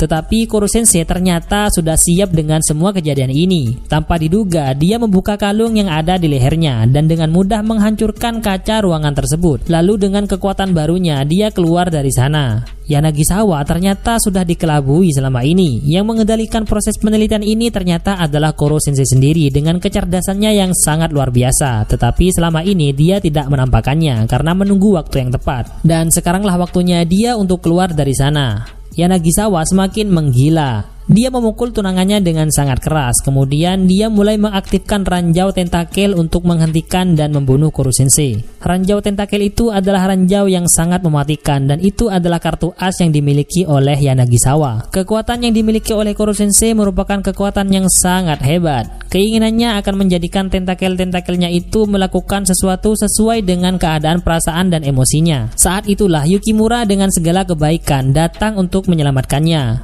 Tetapi Koro Sensei ternyata sudah siap dengan semua kejadian ini. Tanpa diduga, dia membuka kalung yang ada di lehernya dan dengan mudah menghancurkan kaca ruangan tersebut. Lalu dengan kekuatan barunya, dia keluar dari sana. Yanagisawa ternyata sudah dikelabui selama ini. Yang mengendalikan proses penelitian ini ternyata adalah Koro Sensei sendiri dengan kecerdasannya yang sangat luar biasa. Tetapi selama ini dia tidak menampakkannya karena menunggu waktu yang tepat. Dan sekaranglah waktunya dia untuk keluar dari sana. Yanagisawa semakin menggila. Dia memukul tunangannya dengan sangat keras. Kemudian dia mulai mengaktifkan ranjau tentakel untuk menghentikan dan membunuh Koro Sensei. Ranjau tentakel itu adalah ranjau yang sangat mematikan dan itu adalah kartu as yang dimiliki oleh Yanagisawa. Kekuatan yang dimiliki oleh Koro Sensei merupakan kekuatan yang sangat hebat. Keinginannya akan menjadikan tentakel-tentakelnya itu melakukan sesuatu sesuai dengan keadaan perasaan dan emosinya. Saat itulah Yukimura dengan segala kebaikan datang untuk menyelamatkannya.